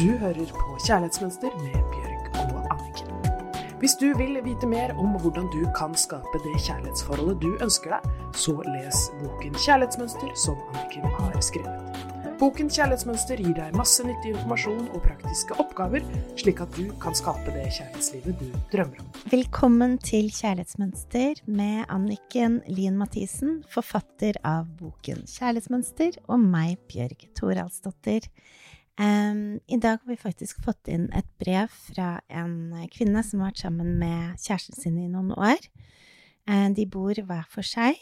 Du hører på Kjærlighetsmønster med Bjørg og Anniken. Hvis du vil vite mer om hvordan du kan skape det kjærlighetsforholdet du ønsker deg, så les boken Kjærlighetsmønster som Anniken har skrevet. Boken Kjærlighetsmønster gir deg masse nyttig informasjon og praktiske oppgaver, slik at du kan skape det kjærlighetslivet du drømmer om. Velkommen til Kjærlighetsmønster med Anniken Lien Mathisen, forfatter av boken Kjærlighetsmønster, og meg, Bjørg Thoralsdottir. Um, I dag har vi faktisk fått inn et brev fra en kvinne som har vært sammen med kjæresten sin i noen år. Um, de bor hver for seg.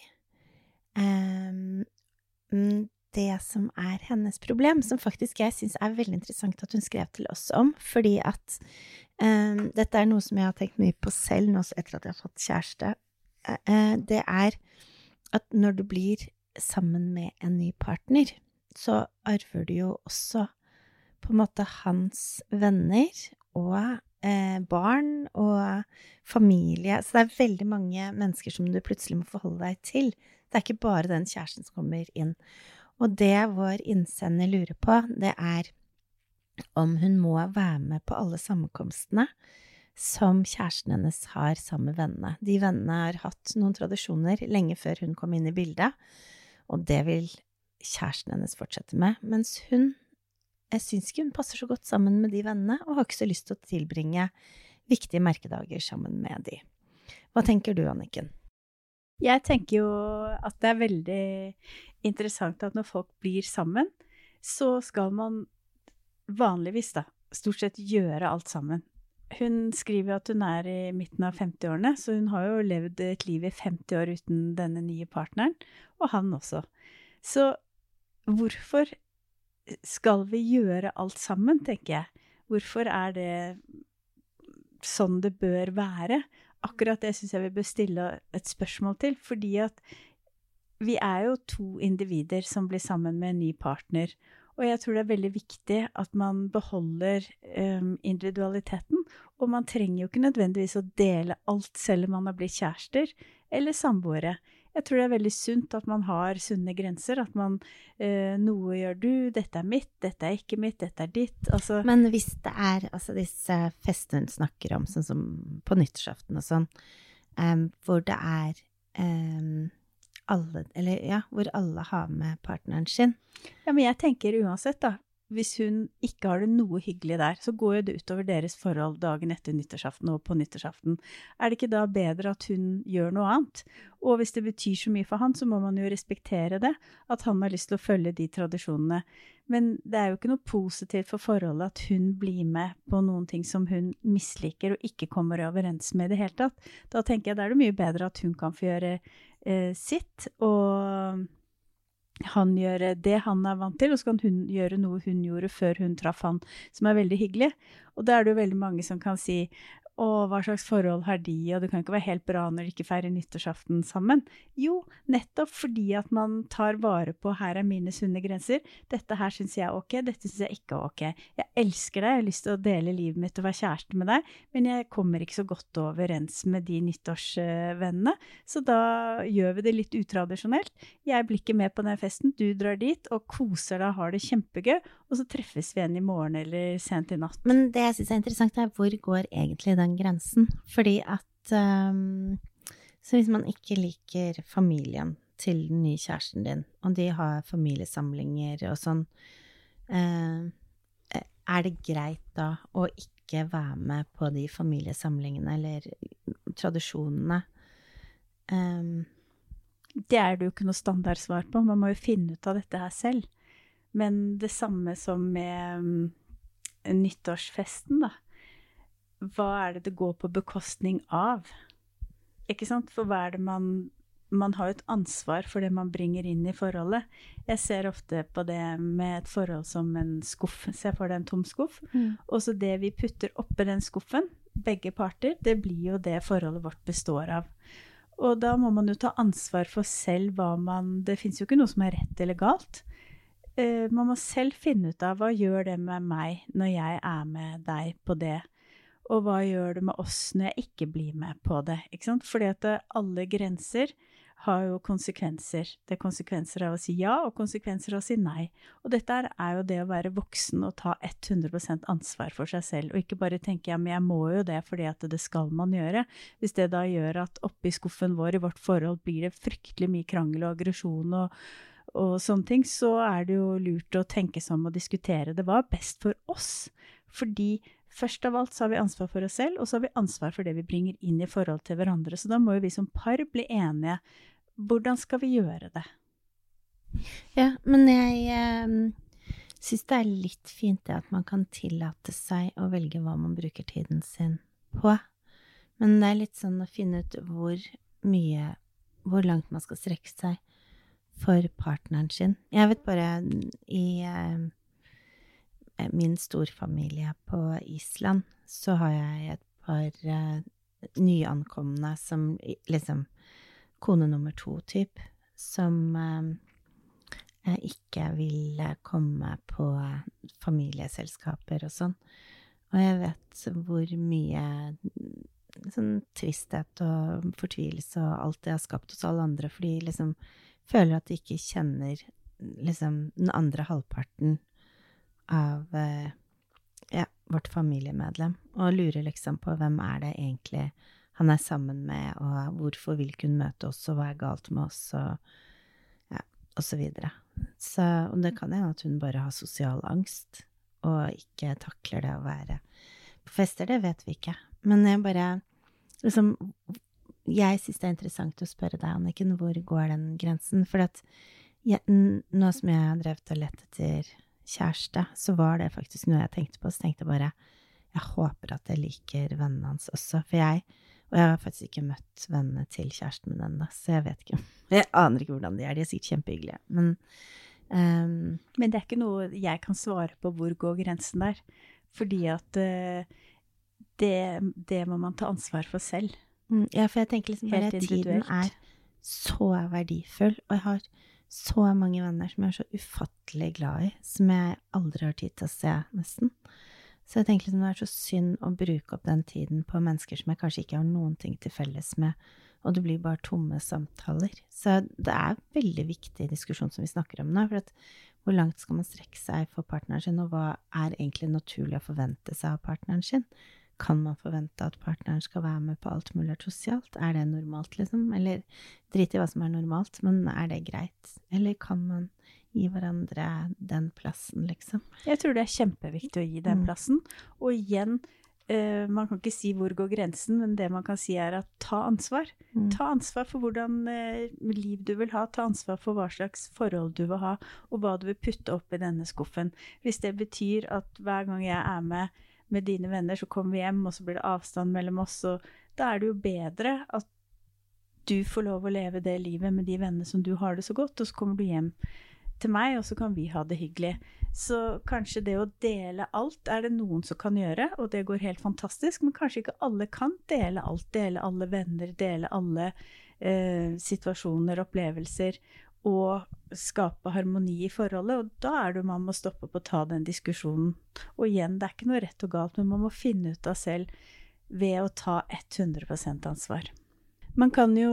Um, det som er hennes problem, som faktisk jeg syns er veldig interessant at hun skrev til oss om, fordi at dette er noe som jeg har tenkt mye på selv nå etter at jeg har fått kjæreste, uh, det er at når du blir sammen med en ny partner, så arver du jo også på en måte hans venner og eh, barn og familie. Så det er veldig mange mennesker som du plutselig må forholde deg til. Det er ikke bare den kjæresten som kommer inn. Og det vår innsender lurer på, det er om hun må være med på alle sammenkomstene som kjæresten hennes har sammen med vennene. De vennene har hatt noen tradisjoner lenge før hun kom inn i bildet, og det vil kjæresten hennes fortsette med, mens hun jeg syns ikke hun passer så godt sammen med de vennene, og har ikke så lyst til å tilbringe viktige merkedager sammen med de. Hva tenker du, Anniken? Jeg tenker jo at det er veldig interessant at når folk blir sammen, så skal man vanligvis, da, stort sett gjøre alt sammen. Hun skriver at hun er i midten av 50-årene, så hun har jo levd et liv i 50 år uten denne nye partneren, og han også. Så hvorfor skal vi gjøre alt sammen, tenker jeg. Hvorfor er det sånn det bør være? Akkurat det syns jeg vi bør stille et spørsmål til. Fordi at vi er jo to individer som blir sammen med en ny partner. Og jeg tror det er veldig viktig at man beholder um, individualiteten. Og man trenger jo ikke nødvendigvis å dele alt selv om man har blitt kjærester eller samboere. Jeg tror det er veldig sunt at man har sunne grenser. At man eh, Noe gjør du, dette er mitt, dette er ikke mitt, dette er ditt. Altså Men hvis det er altså disse festene hun snakker om, sånn som på nyttårsaften og sånn, um, hvor det er um, alle Eller ja, hvor alle har med partneren sin. Ja, men jeg tenker uansett, da hvis hun ikke har det noe hyggelig der, så går jo det utover deres forhold dagen etter nyttårsaften og på nyttårsaften. Er det ikke da bedre at hun gjør noe annet? Og hvis det betyr så mye for han, så må man jo respektere det, at han har lyst til å følge de tradisjonene. Men det er jo ikke noe positivt for forholdet at hun blir med på noen ting som hun misliker og ikke kommer overens med i det hele tatt. Da tenker jeg da er det mye bedre at hun kan få gjøre eh, sitt. og han gjør det han er vant til, og så kan hun gjøre noe hun gjorde før hun traff han, som er veldig hyggelig. Og da er det jo veldig mange som kan si og hva slags forhold har de, og det kan ikke være helt bra når de ikke feirer nyttårsaften sammen. Jo, nettopp fordi at man tar vare på 'her er mine sunne grenser'. Dette her syns jeg er ok, dette syns jeg ikke er ok. Jeg elsker deg, jeg har lyst til å dele livet mitt og være kjæreste med deg, men jeg kommer ikke så godt overens med de nyttårsvennene, så da gjør vi det litt utradisjonelt. Jeg blir ikke med på den festen, du drar dit og koser deg og har det kjempegøy, og så treffes vi igjen i morgen eller sent i natt. Men det jeg syns er interessant, er hvor går egentlig den grensen. Fordi at um, Så hvis man ikke liker familien til den nye kjæresten din, og de har familiesamlinger og sånn, uh, er det greit da å ikke være med på de familiesamlingene eller tradisjonene? Um, det er det jo ikke noe standardsvar på. Man må jo finne ut av dette her selv. Men det samme som med um, nyttårsfesten, da hva er det det går på bekostning av? Ikke sant? For hva er det man Man har jo et ansvar for det man bringer inn i forholdet. Jeg ser ofte på det med et forhold som en skuff. Se for deg en tom skuff. Mm. Og så det vi putter oppi den skuffen, begge parter, det blir jo det forholdet vårt består av. Og da må man jo ta ansvar for selv hva man Det fins jo ikke noe som er rett eller galt. Uh, man må selv finne ut av hva gjør det med meg når jeg er med deg på det og hva gjør det med oss når jeg ikke blir med på det? Ikke sant? Fordi at alle grenser har jo konsekvenser. Det er konsekvenser av å si ja, og konsekvenser av å si nei. Og dette er jo det å være voksen og ta 100% ansvar for seg selv, og ikke bare tenke ja, men jeg må jo det fordi at det skal man gjøre. Hvis det da gjør at oppi skuffen vår i vårt forhold blir det fryktelig mye krangel og aggresjon og, og sånne ting, så er det jo lurt å tenke seg om og diskutere. Det var best for oss, fordi Først av alt så har vi ansvar for oss selv, og så har vi ansvar for det vi bringer inn i forhold til hverandre. Så da må jo vi som par bli enige. Hvordan skal vi gjøre det? Ja, men jeg eh, syns det er litt fint det at man kan tillate seg å velge hva man bruker tiden sin på. Men det er litt sånn å finne ut hvor mye Hvor langt man skal strekke seg for partneren sin. Jeg vet bare i eh, Eh, min storfamilie på Island, så har jeg et par uh, nyankomne som liksom kone nummer to-type, som uh, ikke vil komme på familieselskaper og sånn. Og jeg vet hvor mye sånn tristhet og fortvilelse og alt det har skapt hos alle andre, fordi liksom føler at de ikke kjenner liksom den andre halvparten av eh, ja, vårt familiemedlem, og lurer liksom på hvem er det egentlig han er sammen med, og hvorfor vil ikke hun møte oss, og hva er galt med oss, og ja, og så videre. Så, og det kan hende at hun bare har sosial angst, og ikke takler det å være på fester, det vet vi ikke. Men jeg bare liksom Jeg syns det er interessant å spørre deg, Anniken, hvor går den grensen? For at nå som jeg har drevet og lett etter kjæreste, så var det faktisk noe jeg tenkte på. Så tenkte jeg bare jeg håper at jeg liker vennene hans også. For jeg Og jeg har faktisk ikke møtt vennene til kjæresten min ennå, så jeg vet ikke Jeg aner ikke hvordan de er. De er sikkert kjempehyggelige. Men um, Men det er ikke noe jeg kan svare på hvor går grensen der. Fordi at uh, det, det, må man ta ansvar for selv. Mm, ja, for jeg tenker liksom bare at tiden er så verdifull. Og jeg har så mange venner som jeg er så ufattelig glad i, som jeg aldri har tid til å se, nesten. Så jeg tenker liksom det er så synd å bruke opp den tiden på mennesker som jeg kanskje ikke har noen ting til felles med, og det blir bare tomme samtaler. Så det er en veldig viktig diskusjon som vi snakker om nå, for at hvor langt skal man strekke seg for partneren sin, og hva er egentlig naturlig å forvente seg av partneren sin? Kan man forvente at partneren skal være med på alt mulig sosialt? Er det normalt, liksom? Eller drit i hva som er normalt, men er det greit? Eller kan man gi hverandre den plassen, liksom? Jeg tror det er kjempeviktig å gi den mm. plassen. Og igjen, eh, man kan ikke si hvor går grensen, men det man kan si er at ta ansvar. Mm. Ta ansvar for hvordan eh, liv du vil ha, ta ansvar for hva slags forhold du vil ha, og hva du vil putte opp i denne skuffen. Hvis det betyr at hver gang jeg er med med dine venner, så kommer vi hjem, og så blir det avstand mellom oss, og da er det jo bedre at du får lov å leve det livet med de vennene som du har det så godt, og så kommer du hjem til meg, og så kan vi ha det hyggelig. Så kanskje det å dele alt er det noen som kan gjøre, og det går helt fantastisk, men kanskje ikke alle kan dele alt. Dele alle venner, dele alle eh, situasjoner, opplevelser og skape harmoni i forholdet. Og da er det man må stoppe opp og ta den diskusjonen. Og igjen, det er ikke noe rett og galt, men man må finne ut av selv ved å ta 100% ansvar. Man kan jo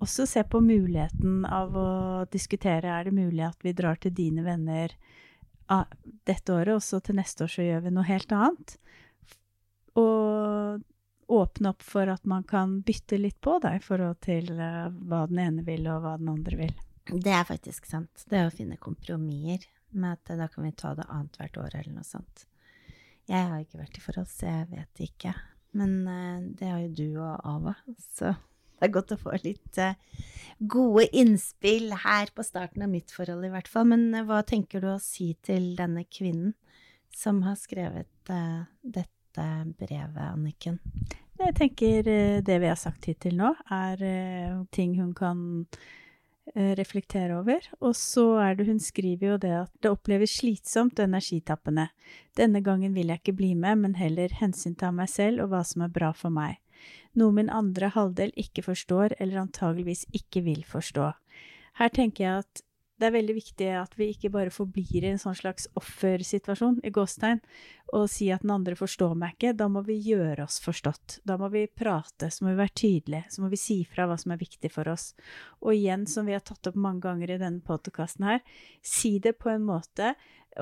også se på muligheten av å diskutere er det mulig at vi drar til dine venner dette året, og så til neste år så gjør vi noe helt annet. Og åpne opp for at man kan bytte litt på da, i forhold til uh, hva den ene vil, og hva den andre vil. Det er faktisk sant. Det å finne kompromisser med at da kan vi ta det annethvert år eller noe sånt. Jeg har ikke vært i forhold, så jeg vet ikke. Men uh, det har jo du og Ava, så det er godt å få litt uh, gode innspill her på starten av mitt forhold, i hvert fall. Men uh, hva tenker du å si til denne kvinnen som har skrevet dette brevet, Anniken? Jeg tenker det vi har sagt hittil nå, er ting hun kan Eh, reflektere over. Og så er det hun skriver jo det at det oppleves slitsomt og energitappende. Denne gangen vil jeg ikke bli med, men heller hensynta meg selv og hva som er bra for meg. Noe min andre halvdel ikke forstår, eller antageligvis ikke vil forstå. Her tenker jeg at det er veldig viktig at vi ikke bare forblir i en sånn slags offersituasjon, i gåstegn, og si at den andre forstår meg ikke, da må vi gjøre oss forstått. Da må vi prate, så må vi være tydelige, så må vi si fra hva som er viktig for oss. Og igjen, som vi har tatt opp mange ganger i denne podkasten her, si det på en måte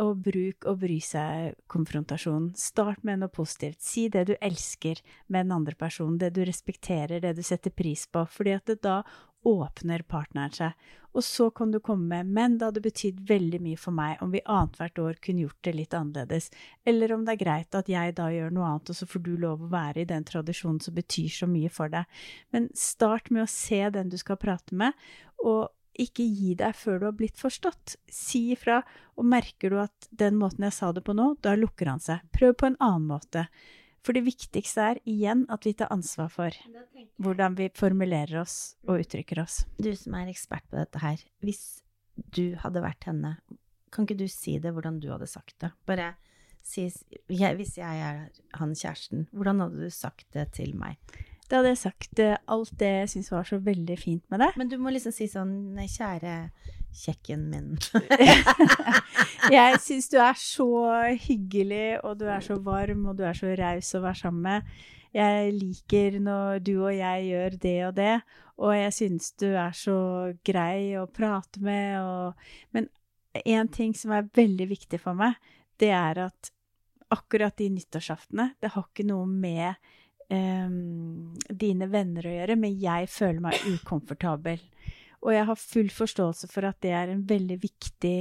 og bruk å bry seg-konfrontasjon. Start med noe positivt. Si det du elsker med den andre personen, det du respekterer, det du setter pris på, fordi at det da åpner partneren seg. Og så kan du komme med 'men det hadde betydd veldig mye for meg om vi annethvert år kunne gjort det litt annerledes', eller om det er greit at jeg da gjør noe annet, og så får du lov å være i den tradisjonen som betyr så mye for deg. Men start med å se den du skal prate med, og ikke gi deg før du har blitt forstått. Si ifra, og merker du at den måten jeg sa det på nå, da lukker han seg. Prøv på en annen måte. For det viktigste er igjen at vi tar ansvar for hvordan vi formulerer oss og uttrykker oss. Du som er ekspert på dette her, hvis du hadde vært henne, kan ikke du si det hvordan du hadde sagt det? Bare si Hvis jeg er han kjæresten, hvordan hadde du sagt det til meg? Da hadde jeg sagt uh, alt det jeg syns var så veldig fint med det. Men du må liksom si sånn Kjære kjekken min. jeg syns du er så hyggelig, og du er så varm, og du er så raus å være sammen med. Jeg liker når du og jeg gjør det og det, og jeg syns du er så grei å prate med, og Men én ting som er veldig viktig for meg, det er at akkurat de nyttårsaftene, det har ikke noe med um, dine venner å gjøre, men jeg føler meg ukomfortabel. Og jeg har full forståelse for at det er en veldig viktig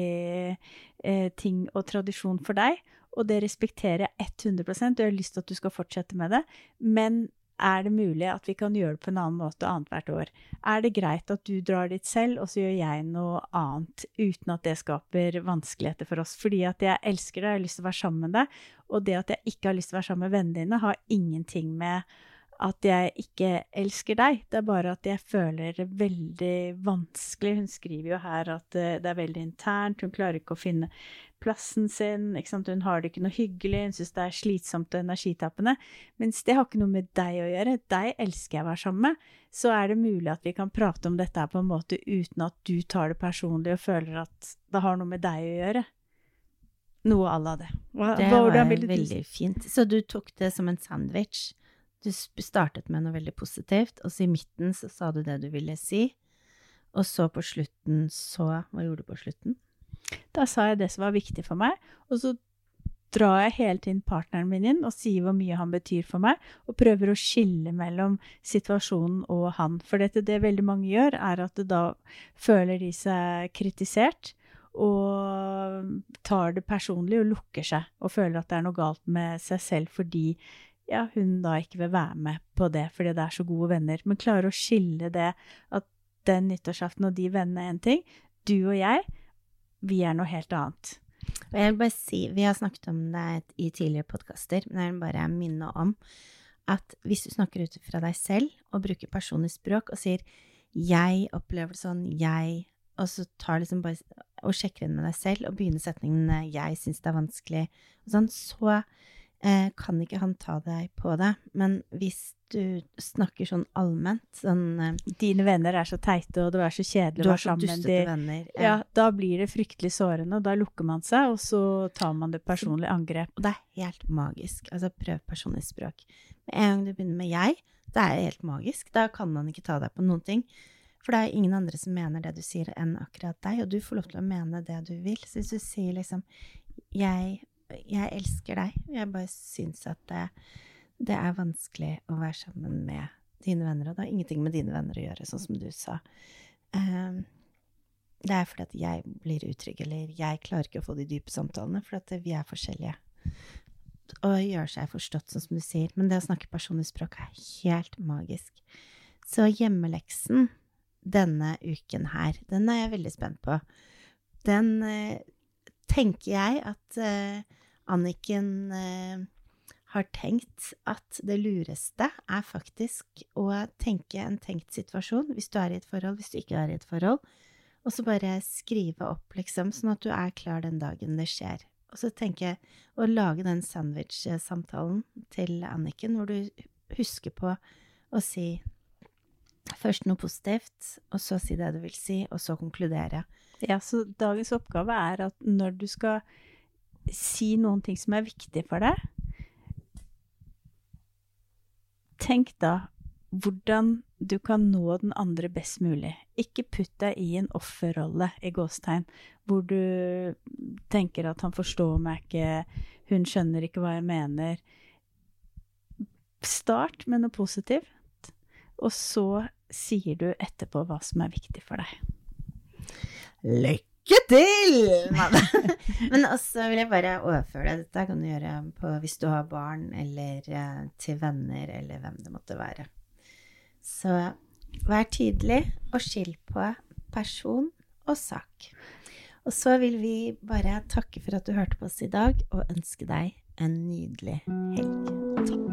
eh, ting og tradisjon for deg, og det respekterer jeg 100 og jeg har lyst til at du skal fortsette med det. Men er det mulig at vi kan gjøre det på en annen måte annethvert år? Er det greit at du drar dit selv, og så gjør jeg noe annet, uten at det skaper vanskeligheter for oss? Fordi at jeg elsker deg, jeg har lyst til å være sammen med deg, og det at jeg ikke har lyst til å være sammen med vennene dine, har ingenting med at jeg ikke elsker deg. Det er bare at jeg føler det veldig vanskelig. Hun skriver jo her at eh, det er veldig internt, hun klarer ikke å finne plassen sin. Hun har det ikke noe hyggelig, hun syns det er slitsomt og energitappende. Mens det har ikke noe med deg å gjøre. Deg elsker jeg å være sammen med. Så er det mulig at vi kan prate om dette på en måte uten at du tar det personlig og føler at det har noe med deg å gjøre. Noe à la det. Hva, det var veldig fint. Så du tok det som en sandwich? Du startet med noe veldig positivt, og så i midten så sa du det du ville si. Og så på slutten så Hva gjorde du på slutten? Da sa jeg det som var viktig for meg, og så drar jeg hele tiden partneren min inn og sier hvor mye han betyr for meg, og prøver å skille mellom situasjonen og han. For dette, det veldig mange gjør, er at da føler de seg kritisert og tar det personlig og lukker seg og føler at det er noe galt med seg selv fordi ja, hun da ikke vil være med på det fordi det er så gode venner. Men klarer å skille det at den nyttårsaften og de vennene er én ting. Du og jeg, vi er noe helt annet. Og jeg vil bare si, Vi har snakket om det i tidligere podkaster, men jeg vil bare minne om at hvis du snakker ut fra deg selv og bruker personlig språk og sier 'jeg opplever det sånn', 'jeg', og så tar liksom bare og sjekker inn med deg selv og begynner setningen 'jeg syns det er vanskelig', og sånn, så kan ikke han ta deg på det. Men hvis du snakker sånn allment sånn eh, Dine venner er så teite, og det er så kjedelig å være sammen med dem. Venner. Ja. ja, da blir det fryktelig sårende, og da lukker man seg, og så tar man det personlige angrep. Og det er helt magisk. Altså, prøv personlig språk. Med en gang du begynner med 'jeg', det er helt magisk. Da kan han ikke ta deg på noen ting. For det er ingen andre som mener det du sier, enn akkurat deg, og du får lov til å mene det du vil. Så hvis du sier liksom 'jeg jeg elsker deg. Jeg bare syns at det, det, er vanskelig å være sammen med dine venner, og det har ingenting med dine venner å gjøre, sånn som du sa. Um, det er fordi at jeg blir utrygg, eller jeg klarer ikke å få de dype samtalene, for at vi er forskjellige. Og gjøre seg forstått, sånn som du sier. Men det å snakke personlig språk er helt magisk. Så hjemmeleksen denne uken her, den er jeg veldig spent på. Den eh, tenker jeg at uh, Anniken eh, har tenkt at det lureste er faktisk å tenke en tenkt situasjon, hvis du er i et forhold, hvis du ikke er i et forhold, og så bare skrive opp, liksom, sånn at du er klar den dagen det skjer. Og så tenker jeg å lage den sandwich-samtalen til Anniken, hvor du husker på å si først noe positivt, og så si det du vil si, og så konkludere. Ja, så dagens oppgave er at når du skal si noen ting som er viktig for deg. Tenk da hvordan du kan nå den andre best mulig. Ikke putt deg i en offerrolle, i gåstegn, hvor du tenker at han forstår meg ikke, hun skjønner ikke hva jeg mener. Start med noe positivt, og så sier du etterpå hva som er viktig for deg. Lykke til! Men også vil jeg bare overføre det. Dette kan du gjøre på, hvis du har barn, eller eh, til venner, eller hvem det måtte være. Så vær tydelig, og skill på person og sak. Og så vil vi bare takke for at du hørte på oss i dag, og ønske deg en nydelig helg.